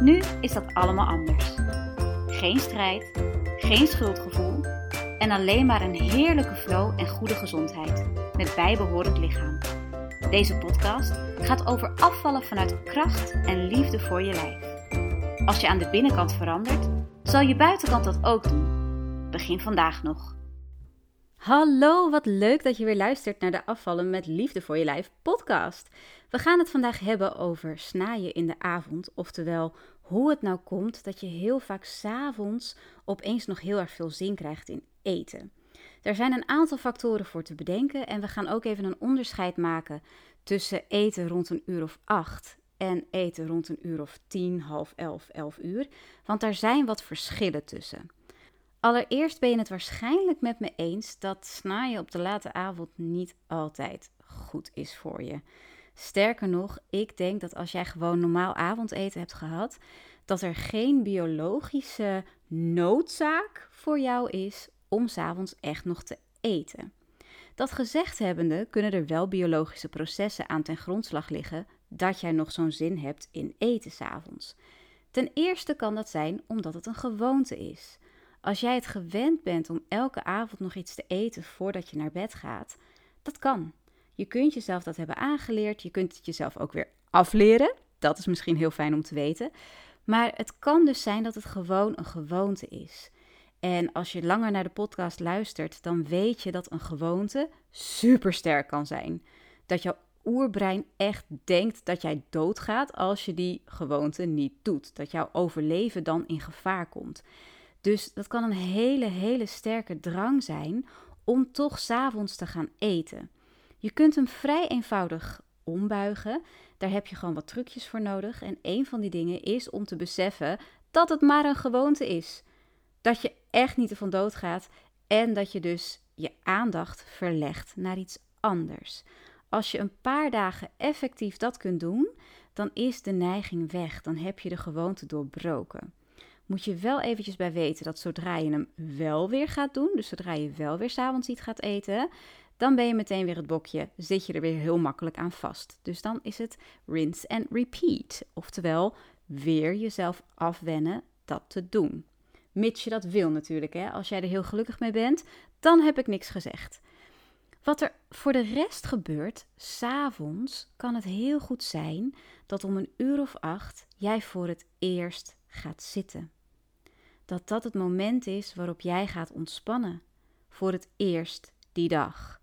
Nu is dat allemaal anders. Geen strijd, geen schuldgevoel en alleen maar een heerlijke flow en goede gezondheid met bijbehorend lichaam. Deze podcast gaat over afvallen vanuit kracht en liefde voor je lijf. Als je aan de binnenkant verandert, zal je buitenkant dat ook doen. Begin vandaag nog. Hallo, wat leuk dat je weer luistert naar de Afvallen met Liefde voor je Lijf podcast. We gaan het vandaag hebben over snaaien in de avond, oftewel hoe het nou komt dat je heel vaak s'avonds opeens nog heel erg veel zin krijgt in eten. Er zijn een aantal factoren voor te bedenken en we gaan ook even een onderscheid maken tussen eten rond een uur of acht en eten rond een uur of tien, half elf, elf uur, want daar zijn wat verschillen tussen. Allereerst ben je het waarschijnlijk met me eens dat snaaien op de late avond niet altijd goed is voor je. Sterker nog, ik denk dat als jij gewoon normaal avondeten hebt gehad, dat er geen biologische noodzaak voor jou is om s'avonds echt nog te eten. Dat gezegd hebbende kunnen er wel biologische processen aan ten grondslag liggen dat jij nog zo'n zin hebt in eten s'avonds. Ten eerste kan dat zijn omdat het een gewoonte is. Als jij het gewend bent om elke avond nog iets te eten voordat je naar bed gaat, dat kan. Je kunt jezelf dat hebben aangeleerd, je kunt het jezelf ook weer afleren. Dat is misschien heel fijn om te weten. Maar het kan dus zijn dat het gewoon een gewoonte is. En als je langer naar de podcast luistert, dan weet je dat een gewoonte supersterk kan zijn. Dat jouw oerbrein echt denkt dat jij doodgaat als je die gewoonte niet doet. Dat jouw overleven dan in gevaar komt. Dus dat kan een hele, hele sterke drang zijn om toch s'avonds te gaan eten. Je kunt hem vrij eenvoudig ombuigen. Daar heb je gewoon wat trucjes voor nodig. En een van die dingen is om te beseffen dat het maar een gewoonte is. Dat je echt niet ervan doodgaat en dat je dus je aandacht verlegt naar iets anders. Als je een paar dagen effectief dat kunt doen, dan is de neiging weg. Dan heb je de gewoonte doorbroken. Moet je wel eventjes bij weten dat zodra je hem wel weer gaat doen, dus zodra je wel weer s'avonds iets gaat eten, dan ben je meteen weer het bokje, zit je er weer heel makkelijk aan vast. Dus dan is het rinse and repeat, oftewel weer jezelf afwennen dat te doen. Mits je dat wil natuurlijk, hè. als jij er heel gelukkig mee bent, dan heb ik niks gezegd. Wat er voor de rest gebeurt, s'avonds kan het heel goed zijn dat om een uur of acht jij voor het eerst gaat zitten. Dat dat het moment is waarop jij gaat ontspannen. Voor het eerst die dag.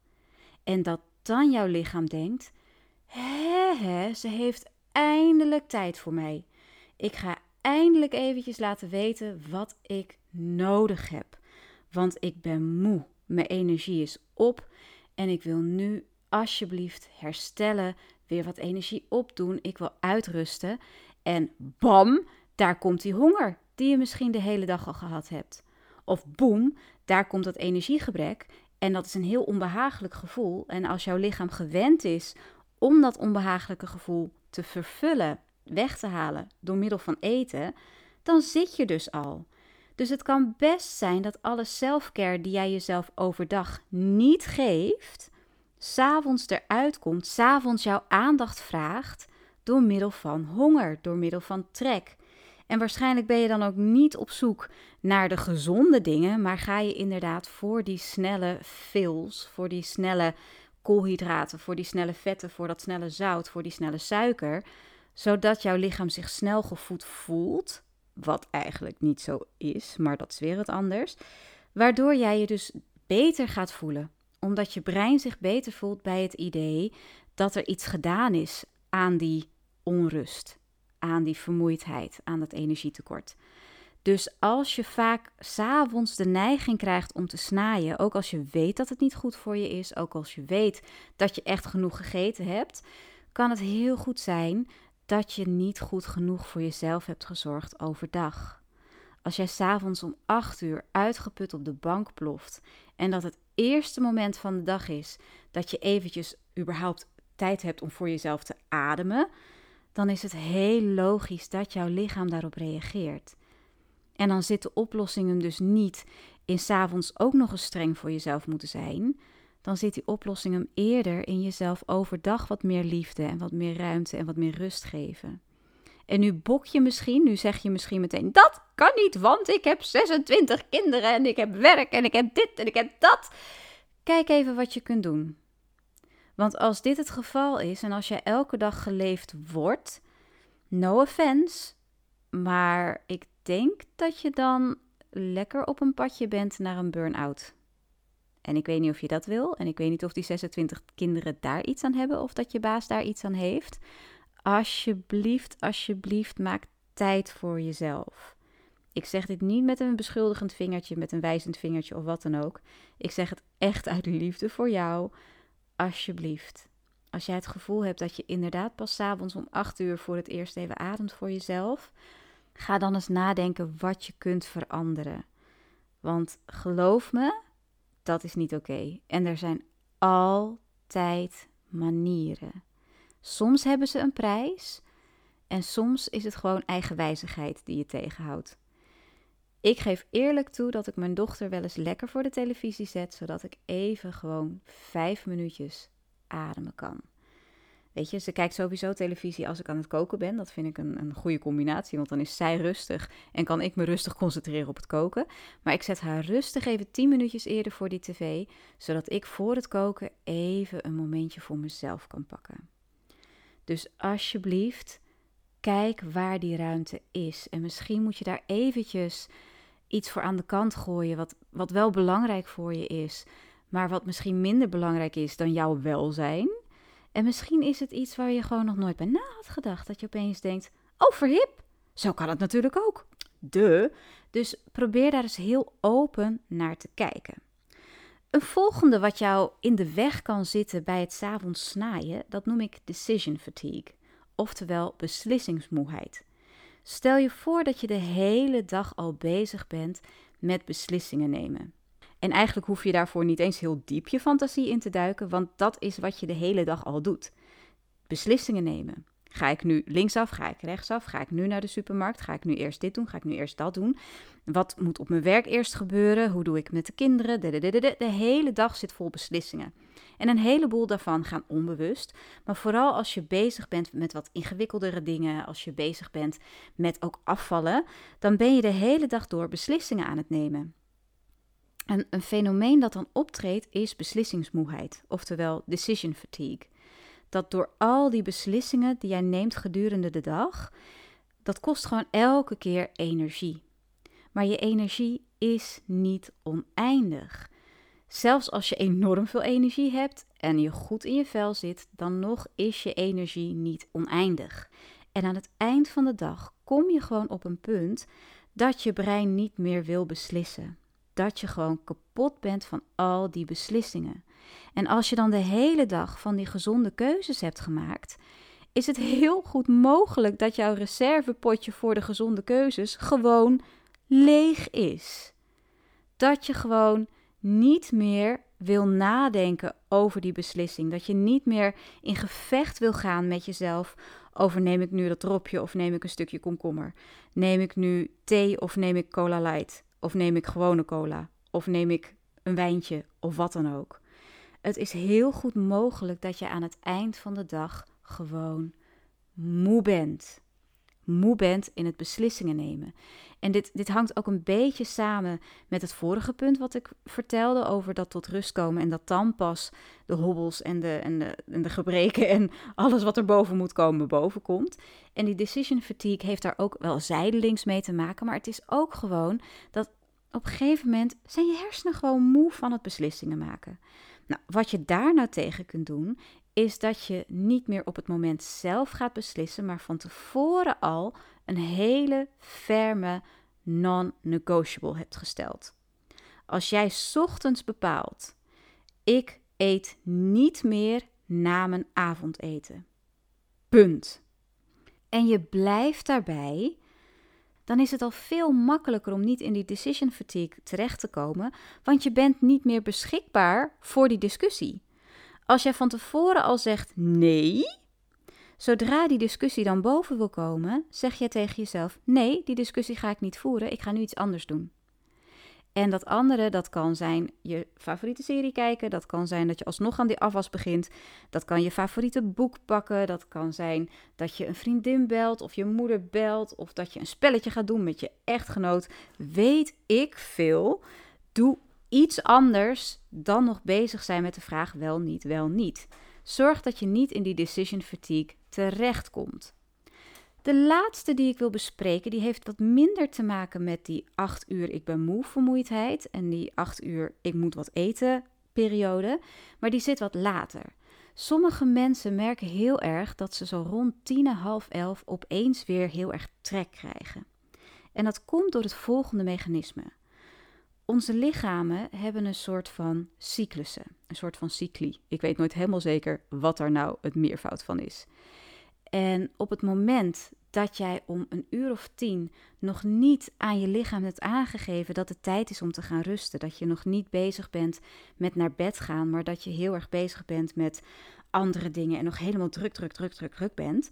En dat dan jouw lichaam denkt: hè, hè, ze heeft eindelijk tijd voor mij. Ik ga eindelijk eventjes laten weten wat ik nodig heb. Want ik ben moe, mijn energie is op en ik wil nu alsjeblieft herstellen, weer wat energie opdoen. Ik wil uitrusten. En bam, daar komt die honger die je misschien de hele dag al gehad hebt. Of boem, daar komt dat energiegebrek en dat is een heel onbehagelijk gevoel. En als jouw lichaam gewend is om dat onbehagelijke gevoel te vervullen, weg te halen door middel van eten, dan zit je dus al. Dus het kan best zijn dat alle selfcare die jij jezelf overdag niet geeft, s'avonds eruit komt, s'avonds jouw aandacht vraagt door middel van honger, door middel van trek. En waarschijnlijk ben je dan ook niet op zoek naar de gezonde dingen, maar ga je inderdaad voor die snelle fills, voor die snelle koolhydraten, voor die snelle vetten, voor dat snelle zout, voor die snelle suiker, zodat jouw lichaam zich snel gevoed voelt, wat eigenlijk niet zo is, maar dat is weer het anders, waardoor jij je dus beter gaat voelen, omdat je brein zich beter voelt bij het idee dat er iets gedaan is aan die onrust aan die vermoeidheid, aan dat energietekort. Dus als je vaak s'avonds de neiging krijgt om te snaaien, ook als je weet dat het niet goed voor je is, ook als je weet dat je echt genoeg gegeten hebt, kan het heel goed zijn dat je niet goed genoeg voor jezelf hebt gezorgd overdag. Als jij s'avonds om 8 uur uitgeput op de bank ploft en dat het eerste moment van de dag is dat je eventjes überhaupt tijd hebt om voor jezelf te ademen, dan is het heel logisch dat jouw lichaam daarop reageert. En dan zit de oplossing hem dus niet in s'avonds ook nog eens streng voor jezelf moeten zijn. Dan zit die oplossing hem eerder in jezelf overdag wat meer liefde en wat meer ruimte en wat meer rust geven. En nu bok je misschien, nu zeg je misschien meteen: dat kan niet, want ik heb 26 kinderen en ik heb werk en ik heb dit en ik heb dat. Kijk even wat je kunt doen. Want als dit het geval is en als jij elke dag geleefd wordt, no offense, maar ik denk dat je dan lekker op een padje bent naar een burn-out. En ik weet niet of je dat wil. En ik weet niet of die 26 kinderen daar iets aan hebben of dat je baas daar iets aan heeft. Alsjeblieft, alsjeblieft, maak tijd voor jezelf. Ik zeg dit niet met een beschuldigend vingertje, met een wijzend vingertje of wat dan ook. Ik zeg het echt uit liefde voor jou. Alsjeblieft. Als jij het gevoel hebt dat je inderdaad pas s avonds om 8 uur voor het eerst even ademt voor jezelf, ga dan eens nadenken wat je kunt veranderen. Want geloof me, dat is niet oké. En er zijn altijd manieren. Soms hebben ze een prijs en soms is het gewoon eigenwijzigheid die je tegenhoudt. Ik geef eerlijk toe dat ik mijn dochter wel eens lekker voor de televisie zet, zodat ik even gewoon vijf minuutjes ademen kan. Weet je, ze kijkt sowieso televisie als ik aan het koken ben. Dat vind ik een, een goede combinatie, want dan is zij rustig en kan ik me rustig concentreren op het koken. Maar ik zet haar rustig even 10 minuutjes eerder voor die tv, zodat ik voor het koken even een momentje voor mezelf kan pakken. Dus alsjeblieft, kijk waar die ruimte is. En misschien moet je daar eventjes iets voor aan de kant gooien, wat, wat wel belangrijk voor je is, maar wat misschien minder belangrijk is dan jouw welzijn. En misschien is het iets waar je gewoon nog nooit bij na had gedacht. Dat je opeens denkt: oh, verhip, zo kan het natuurlijk ook. De. Dus probeer daar eens heel open naar te kijken. Een volgende wat jou in de weg kan zitten bij het s'avonds snaaien, dat noem ik decision fatigue, oftewel beslissingsmoeheid. Stel je voor dat je de hele dag al bezig bent met beslissingen nemen. En eigenlijk hoef je daarvoor niet eens heel diep je fantasie in te duiken, want dat is wat je de hele dag al doet. Beslissingen nemen. Ga ik nu linksaf? Ga ik rechtsaf? Ga ik nu naar de supermarkt? Ga ik nu eerst dit doen? Ga ik nu eerst dat doen? Wat moet op mijn werk eerst gebeuren? Hoe doe ik met de kinderen? De, hele dag zit vol beslissingen. En een heleboel daarvan gaan onbewust. Maar vooral als je bezig bent met wat ingewikkeldere dingen, als je bezig bent met ook afvallen, dan ben je de hele dag door beslissingen aan het nemen. En een fenomeen dat dan optreedt is beslissingsmoeheid, oftewel decision fatigue. Dat door al die beslissingen die jij neemt gedurende de dag, dat kost gewoon elke keer energie. Maar je energie is niet oneindig. Zelfs als je enorm veel energie hebt en je goed in je vel zit, dan nog is je energie niet oneindig. En aan het eind van de dag kom je gewoon op een punt dat je brein niet meer wil beslissen dat je gewoon kapot bent van al die beslissingen. En als je dan de hele dag van die gezonde keuzes hebt gemaakt, is het heel goed mogelijk dat jouw reservepotje voor de gezonde keuzes gewoon leeg is. Dat je gewoon niet meer wil nadenken over die beslissing. Dat je niet meer in gevecht wil gaan met jezelf over neem ik nu dat dropje of neem ik een stukje komkommer. Neem ik nu thee of neem ik cola light. Of neem ik gewone cola? Of neem ik een wijntje of wat dan ook? Het is heel goed mogelijk dat je aan het eind van de dag gewoon moe bent. Moe bent in het beslissingen nemen. En dit, dit hangt ook een beetje samen met het vorige punt wat ik vertelde over dat tot rust komen en dat dan pas de hobbels en de, en de, en de gebreken en alles wat er boven moet komen boven komt. En die decision fatigue heeft daar ook wel zijdelings mee te maken, maar het is ook gewoon dat op een gegeven moment zijn je hersenen gewoon moe van het beslissingen maken. Nou, wat je daar nou tegen kunt doen, is dat je niet meer op het moment zelf gaat beslissen, maar van tevoren al een hele ferme non-negotiable hebt gesteld. Als jij ochtends bepaalt, ik eet niet meer na mijn avondeten. Punt. En je blijft daarbij, dan is het al veel makkelijker om niet in die decision fatigue terecht te komen, want je bent niet meer beschikbaar voor die discussie. Als jij van tevoren al zegt nee, zodra die discussie dan boven wil komen, zeg je tegen jezelf: nee, die discussie ga ik niet voeren, ik ga nu iets anders doen. En dat andere, dat kan zijn je favoriete serie kijken. Dat kan zijn dat je alsnog aan die afwas begint. Dat kan je favoriete boek pakken. Dat kan zijn dat je een vriendin belt of je moeder belt. Of dat je een spelletje gaat doen met je echtgenoot. Weet ik veel. Doe iets anders dan nog bezig zijn met de vraag wel niet, wel niet. Zorg dat je niet in die decision fatigue terechtkomt. De laatste die ik wil bespreken, die heeft wat minder te maken met die 8 uur ik ben moe vermoeidheid en die 8 uur ik moet wat eten periode, maar die zit wat later. Sommige mensen merken heel erg dat ze zo rond tien en half elf opeens weer heel erg trek krijgen. En dat komt door het volgende mechanisme. Onze lichamen hebben een soort van cyclussen, een soort van cycli. Ik weet nooit helemaal zeker wat daar nou het meervoud van is. En op het moment dat jij om een uur of tien nog niet aan je lichaam hebt aangegeven dat het tijd is om te gaan rusten, dat je nog niet bezig bent met naar bed gaan, maar dat je heel erg bezig bent met andere dingen en nog helemaal druk, druk, druk, druk, druk bent.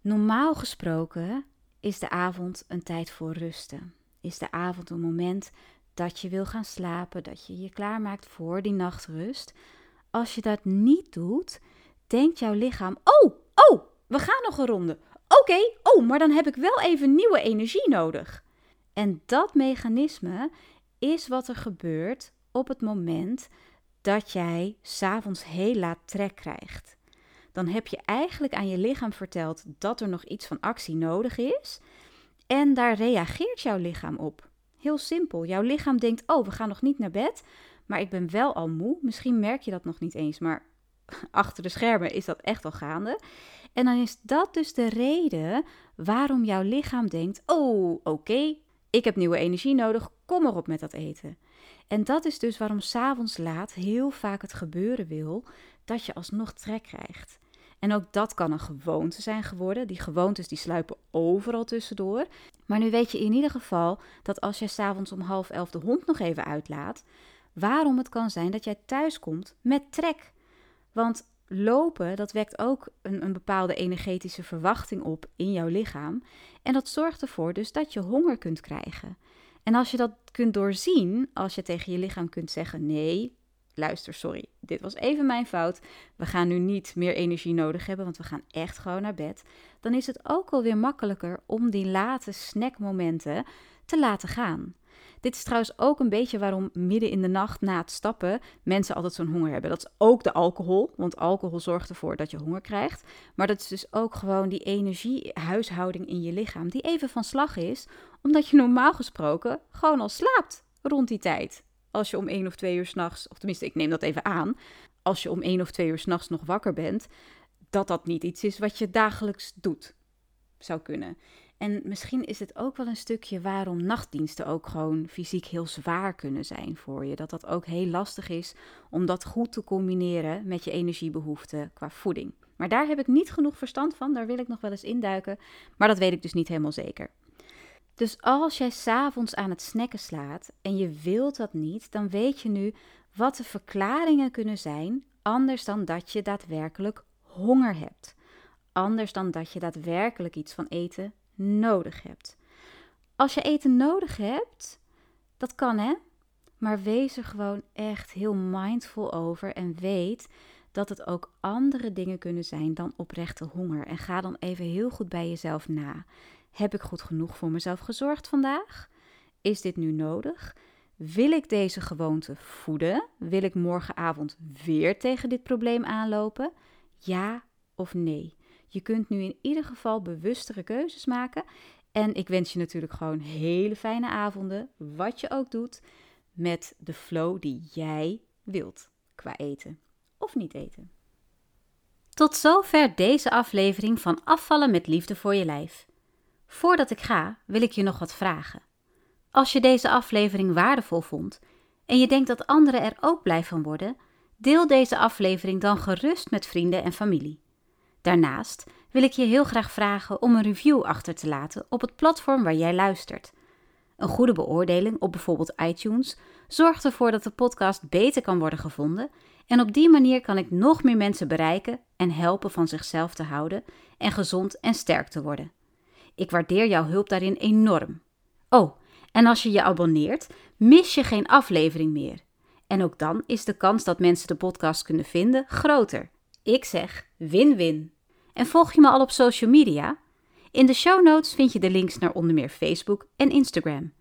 Normaal gesproken is de avond een tijd voor rusten. Is de avond een moment dat je wil gaan slapen, dat je je klaarmaakt voor die nachtrust. Als je dat niet doet, denkt jouw lichaam: Oh, oh, we gaan nog een ronde. Oké, oh, maar dan heb ik wel even nieuwe energie nodig. En dat mechanisme is wat er gebeurt op het moment dat jij s'avonds heel laat trek krijgt. Dan heb je eigenlijk aan je lichaam verteld dat er nog iets van actie nodig is. En daar reageert jouw lichaam op. Heel simpel. Jouw lichaam denkt: Oh, we gaan nog niet naar bed. Maar ik ben wel al moe. Misschien merk je dat nog niet eens. Maar achter de schermen is dat echt al gaande. En dan is dat dus de reden waarom jouw lichaam denkt: Oh, oké, ik heb nieuwe energie nodig, kom erop met dat eten. En dat is dus waarom s'avonds laat heel vaak het gebeuren wil dat je alsnog trek krijgt. En ook dat kan een gewoonte zijn geworden. Die gewoontes die sluipen overal tussendoor. Maar nu weet je in ieder geval dat als je s'avonds om half elf de hond nog even uitlaat, waarom het kan zijn dat jij thuis komt met trek. Want lopen, dat wekt ook een, een, bepaalde energetische verwachting op in jouw lichaam. En dat zorgt ervoor dus dat je honger kunt krijgen. En als je dat kunt doorzien, als je tegen je lichaam kunt zeggen: nee, luister, sorry, dit was even mijn fout. We gaan nu niet meer energie nodig hebben, want we gaan echt gewoon naar bed. Dan is het ook alweer makkelijker om die late snackmomenten te laten gaan. Dit is trouwens ook een beetje waarom midden in de nacht na het stappen mensen altijd zo'n honger hebben. Dat is ook de alcohol, want alcohol zorgt ervoor dat je honger krijgt. Maar dat is dus ook gewoon die energiehuishouding in je lichaam die even van slag is, omdat je normaal gesproken gewoon al slaapt rond die tijd. Als je om één of twee uur s'nachts, of tenminste ik neem dat even aan, als je om één of twee uur s'nachts nog wakker bent, dat dat niet iets is wat je dagelijks doet. Zou kunnen. En misschien is het ook wel een stukje waarom nachtdiensten ook gewoon fysiek heel zwaar kunnen zijn voor je. Dat dat ook heel lastig is om dat goed te combineren met je energiebehoeften qua voeding. Maar daar heb ik niet genoeg verstand van, daar wil ik nog wel eens induiken. Maar dat weet ik dus niet helemaal zeker. Dus als jij s'avonds aan het snacken slaat en je wilt dat niet, dan weet je nu wat de verklaringen kunnen zijn, anders dan dat je daadwerkelijk honger hebt. Anders dan dat je daadwerkelijk iets van eten nodig hebt. Als je eten nodig hebt, dat kan hè, maar wees er gewoon echt heel mindful over en weet dat het ook andere dingen kunnen zijn dan oprechte honger. En ga dan even heel goed bij jezelf na. Heb ik goed genoeg voor mezelf gezorgd vandaag? Is dit nu nodig? Wil ik deze gewoonte voeden? Wil ik morgenavond weer tegen dit probleem aanlopen? Ja of nee? Je kunt nu in ieder geval bewustere keuzes maken. En ik wens je natuurlijk gewoon hele fijne avonden, wat je ook doet, met de flow die jij wilt qua eten of niet eten. Tot zover deze aflevering van Afvallen met Liefde voor je Lijf. Voordat ik ga, wil ik je nog wat vragen. Als je deze aflevering waardevol vond en je denkt dat anderen er ook blij van worden, deel deze aflevering dan gerust met vrienden en familie. Daarnaast wil ik je heel graag vragen om een review achter te laten op het platform waar jij luistert. Een goede beoordeling op bijvoorbeeld iTunes zorgt ervoor dat de podcast beter kan worden gevonden en op die manier kan ik nog meer mensen bereiken en helpen van zichzelf te houden en gezond en sterk te worden. Ik waardeer jouw hulp daarin enorm. Oh, en als je je abonneert, mis je geen aflevering meer. En ook dan is de kans dat mensen de podcast kunnen vinden groter. Ik zeg win-win. En volg je me al op social media? In de show notes vind je de links naar onder meer Facebook en Instagram.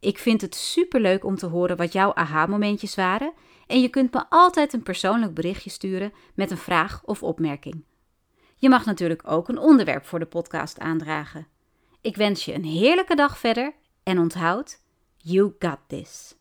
Ik vind het superleuk om te horen wat jouw aha-momentjes waren en je kunt me altijd een persoonlijk berichtje sturen met een vraag of opmerking. Je mag natuurlijk ook een onderwerp voor de podcast aandragen. Ik wens je een heerlijke dag verder en onthoud, you got this.